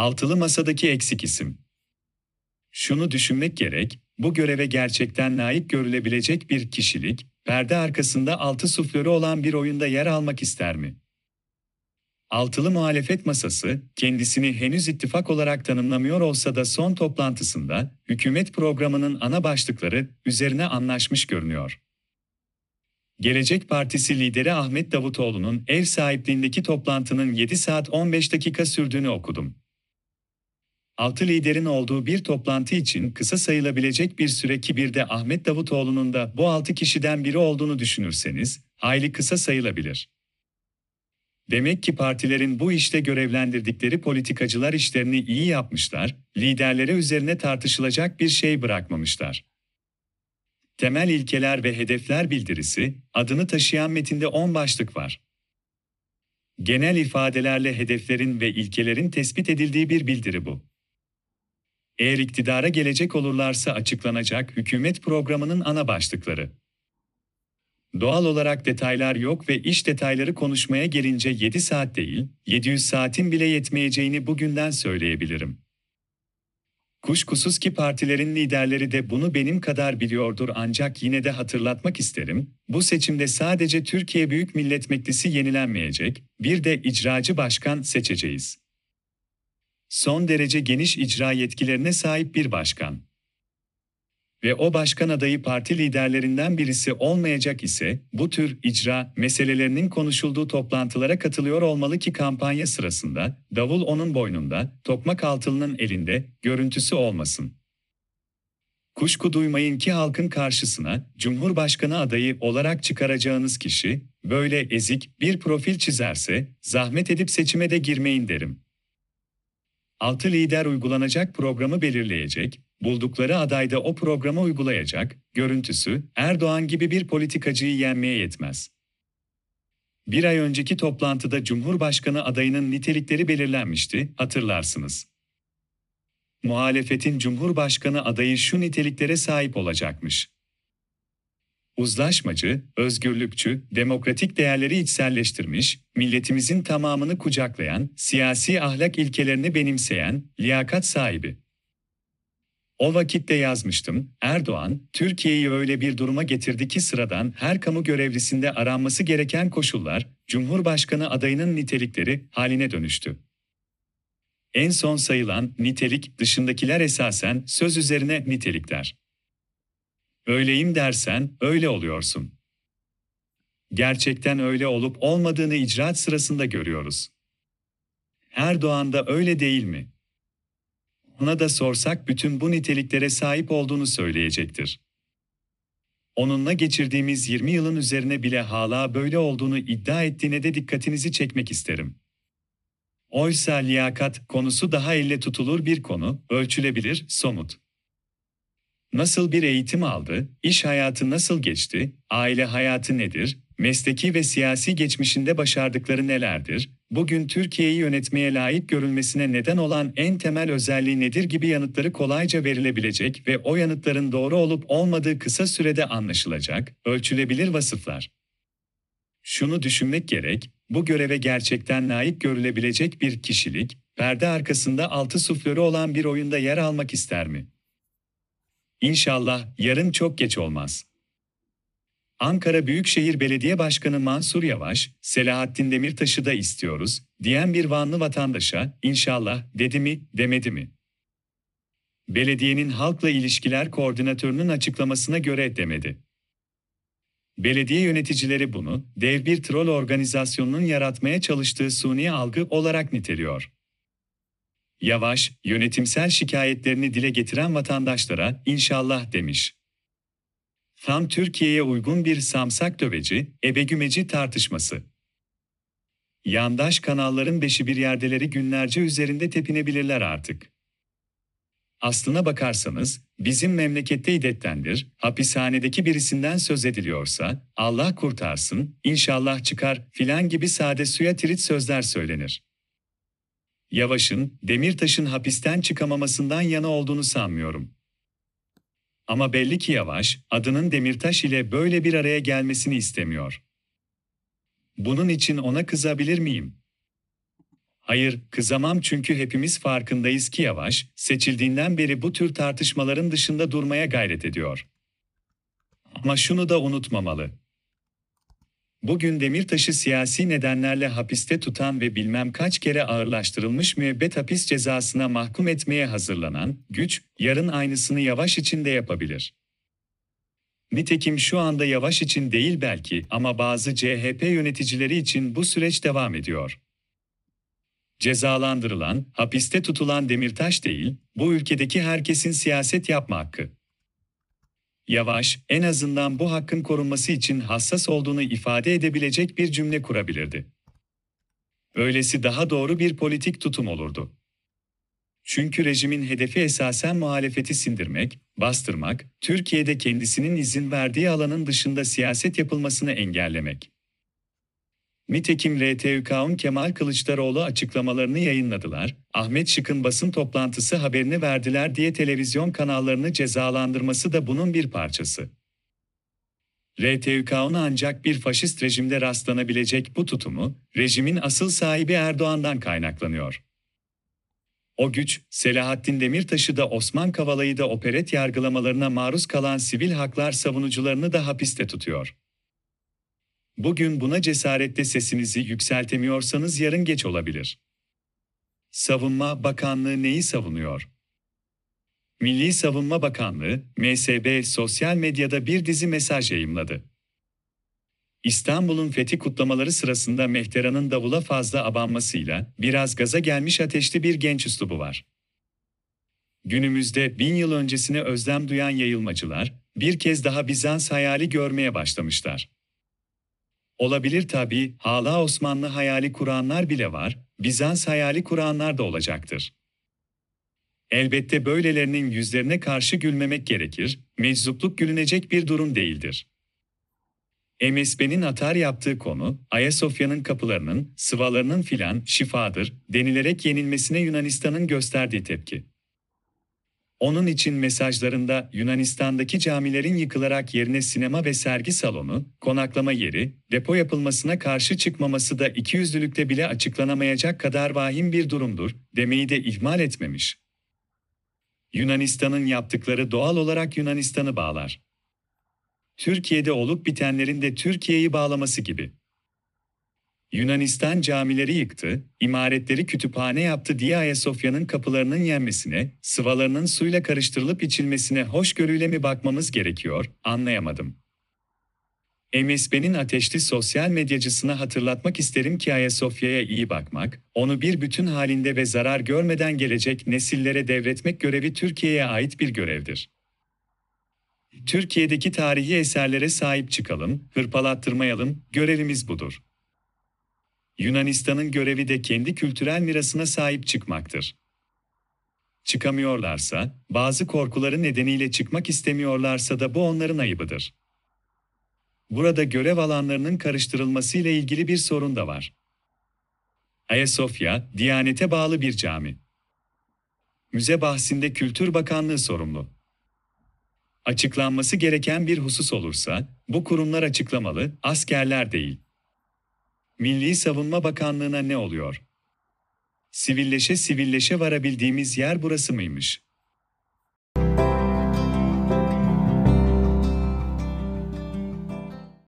Altılı masadaki eksik isim. Şunu düşünmek gerek, bu göreve gerçekten layık görülebilecek bir kişilik, perde arkasında altı suflörü olan bir oyunda yer almak ister mi? Altılı muhalefet masası, kendisini henüz ittifak olarak tanımlamıyor olsa da son toplantısında, hükümet programının ana başlıkları üzerine anlaşmış görünüyor. Gelecek Partisi lideri Ahmet Davutoğlu'nun ev sahipliğindeki toplantının 7 saat 15 dakika sürdüğünü okudum. Altı liderin olduğu bir toplantı için kısa sayılabilecek bir süre ki bir de Ahmet Davutoğlu'nun da bu altı kişiden biri olduğunu düşünürseniz, hayli kısa sayılabilir. Demek ki partilerin bu işte görevlendirdikleri politikacılar işlerini iyi yapmışlar, liderlere üzerine tartışılacak bir şey bırakmamışlar. Temel ilkeler ve hedefler bildirisi, adını taşıyan metinde 10 başlık var. Genel ifadelerle hedeflerin ve ilkelerin tespit edildiği bir bildiri bu. Eğer iktidara gelecek olurlarsa açıklanacak hükümet programının ana başlıkları. Doğal olarak detaylar yok ve iş detayları konuşmaya gelince 7 saat değil, 700 saatin bile yetmeyeceğini bugünden söyleyebilirim. Kuşkusuz ki partilerin liderleri de bunu benim kadar biliyordur ancak yine de hatırlatmak isterim, bu seçimde sadece Türkiye Büyük Millet Meclisi yenilenmeyecek, bir de icracı başkan seçeceğiz. Son derece geniş icra yetkilerine sahip bir başkan ve o başkan adayı parti liderlerinden birisi olmayacak ise bu tür icra meselelerinin konuşulduğu toplantılara katılıyor olmalı ki kampanya sırasında davul onun boynunda, tokmak altılının elinde görüntüsü olmasın. Kuşku duymayın ki halkın karşısına Cumhurbaşkanı adayı olarak çıkaracağınız kişi böyle ezik bir profil çizerse zahmet edip seçime de girmeyin derim. Altı lider uygulanacak programı belirleyecek, buldukları adayda o programı uygulayacak, görüntüsü Erdoğan gibi bir politikacıyı yenmeye yetmez. Bir ay önceki toplantıda Cumhurbaşkanı adayının nitelikleri belirlenmişti, hatırlarsınız. Muhalefetin Cumhurbaşkanı adayı şu niteliklere sahip olacakmış. Uzlaşmacı, özgürlükçü, demokratik değerleri içselleştirmiş, milletimizin tamamını kucaklayan, siyasi ahlak ilkelerini benimseyen, liyakat sahibi. O vakitte yazmıştım, Erdoğan, Türkiye'yi öyle bir duruma getirdi ki sıradan her kamu görevlisinde aranması gereken koşullar, Cumhurbaşkanı adayının nitelikleri haline dönüştü. En son sayılan nitelik dışındakiler esasen söz üzerine nitelikler. Öyleyim dersen öyle oluyorsun. Gerçekten öyle olup olmadığını icraat sırasında görüyoruz. Erdoğan da öyle değil mi? ona da sorsak bütün bu niteliklere sahip olduğunu söyleyecektir. Onunla geçirdiğimiz 20 yılın üzerine bile hala böyle olduğunu iddia ettiğine de dikkatinizi çekmek isterim. Oysa liyakat konusu daha elle tutulur bir konu, ölçülebilir, somut. Nasıl bir eğitim aldı, iş hayatı nasıl geçti, aile hayatı nedir, mesleki ve siyasi geçmişinde başardıkları nelerdir, bugün Türkiye'yi yönetmeye layık görülmesine neden olan en temel özelliği nedir gibi yanıtları kolayca verilebilecek ve o yanıtların doğru olup olmadığı kısa sürede anlaşılacak, ölçülebilir vasıflar. Şunu düşünmek gerek, bu göreve gerçekten layık görülebilecek bir kişilik, perde arkasında altı suflörü olan bir oyunda yer almak ister mi? İnşallah yarın çok geç olmaz. Ankara Büyükşehir Belediye Başkanı Mansur Yavaş, Selahattin Demirtaş'ı da istiyoruz, diyen bir Vanlı vatandaşa, inşallah, dedi mi, demedi mi? Belediyenin halkla ilişkiler koordinatörünün açıklamasına göre demedi. Belediye yöneticileri bunu, dev bir troll organizasyonunun yaratmaya çalıştığı suni algı olarak niteliyor. Yavaş, yönetimsel şikayetlerini dile getiren vatandaşlara inşallah demiş. Tam Türkiye'ye uygun bir samsak döveci, ebegümeci tartışması. Yandaş kanalların beşi bir yerdeleri günlerce üzerinde tepinebilirler artık. Aslına bakarsanız, bizim memlekette idettendir, hapishanedeki birisinden söz ediliyorsa, Allah kurtarsın, inşallah çıkar filan gibi sade suya tirit sözler söylenir. Yavaş'ın, Demirtaş'ın hapisten çıkamamasından yana olduğunu sanmıyorum. Ama belli ki Yavaş, adının Demirtaş ile böyle bir araya gelmesini istemiyor. Bunun için ona kızabilir miyim? Hayır, kızamam çünkü hepimiz farkındayız ki Yavaş, seçildiğinden beri bu tür tartışmaların dışında durmaya gayret ediyor. Ama şunu da unutmamalı. Bugün Demirtaş'ı siyasi nedenlerle hapiste tutan ve bilmem kaç kere ağırlaştırılmış müebbet hapis cezasına mahkum etmeye hazırlanan güç, yarın aynısını Yavaş için de yapabilir. Nitekim şu anda Yavaş için değil belki ama bazı CHP yöneticileri için bu süreç devam ediyor. Cezalandırılan, hapiste tutulan Demirtaş değil, bu ülkedeki herkesin siyaset yapma hakkı. Yavaş, en azından bu hakkın korunması için hassas olduğunu ifade edebilecek bir cümle kurabilirdi. Öylesi daha doğru bir politik tutum olurdu. Çünkü rejimin hedefi esasen muhalefeti sindirmek, bastırmak, Türkiye'de kendisinin izin verdiği alanın dışında siyaset yapılmasını engellemek. Nitekim RTÜK'un Kemal Kılıçdaroğlu açıklamalarını yayınladılar, Ahmet Şık'ın basın toplantısı haberini verdiler diye televizyon kanallarını cezalandırması da bunun bir parçası. RTÜK'un ancak bir faşist rejimde rastlanabilecek bu tutumu, rejimin asıl sahibi Erdoğan'dan kaynaklanıyor. O güç, Selahattin Demirtaş'ı da Osman Kavala'yı da operet yargılamalarına maruz kalan sivil haklar savunucularını da hapiste tutuyor. Bugün buna cesaretle sesinizi yükseltemiyorsanız yarın geç olabilir. Savunma Bakanlığı neyi savunuyor? Milli Savunma Bakanlığı, MSB sosyal medyada bir dizi mesaj yayımladı. İstanbul'un fethi kutlamaları sırasında Mehteran'ın davula fazla abanmasıyla biraz gaza gelmiş ateşli bir genç üslubu var. Günümüzde bin yıl öncesine özlem duyan yayılmacılar, bir kez daha Bizans hayali görmeye başlamışlar. Olabilir tabii, hala Osmanlı hayali kuranlar bile var, Bizans hayali kuranlar da olacaktır. Elbette böylelerinin yüzlerine karşı gülmemek gerekir, meczupluk gülünecek bir durum değildir. MSB'nin atar yaptığı konu, Ayasofya'nın kapılarının, sıvalarının filan şifadır denilerek yenilmesine Yunanistan'ın gösterdiği tepki. Onun için mesajlarında Yunanistan'daki camilerin yıkılarak yerine sinema ve sergi salonu, konaklama yeri, depo yapılmasına karşı çıkmaması da ikiyüzlülükte bile açıklanamayacak kadar vahim bir durumdur, demeyi de ihmal etmemiş. Yunanistan'ın yaptıkları doğal olarak Yunanistan'ı bağlar. Türkiye'de olup bitenlerin de Türkiye'yi bağlaması gibi. Yunanistan camileri yıktı, imaretleri kütüphane yaptı diye Ayasofya'nın kapılarının yenmesine, sıvalarının suyla karıştırılıp içilmesine hoşgörüyle mi bakmamız gerekiyor, anlayamadım. MSB'nin ateşli sosyal medyacısına hatırlatmak isterim ki Ayasofya'ya iyi bakmak, onu bir bütün halinde ve zarar görmeden gelecek nesillere devretmek görevi Türkiye'ye ait bir görevdir. Türkiye'deki tarihi eserlere sahip çıkalım, hırpalattırmayalım, görevimiz budur. Yunanistan'ın görevi de kendi kültürel mirasına sahip çıkmaktır. Çıkamıyorlarsa, bazı korkuları nedeniyle çıkmak istemiyorlarsa da bu onların ayıbıdır. Burada görev alanlarının karıştırılması ile ilgili bir sorun da var. Ayasofya, Diyanete bağlı bir cami. Müze bahsinde Kültür Bakanlığı sorumlu. Açıklanması gereken bir husus olursa, bu kurumlar açıklamalı, askerler değil. Milli Savunma Bakanlığı'na ne oluyor? Sivilleşe sivilleşe varabildiğimiz yer burası mıymış?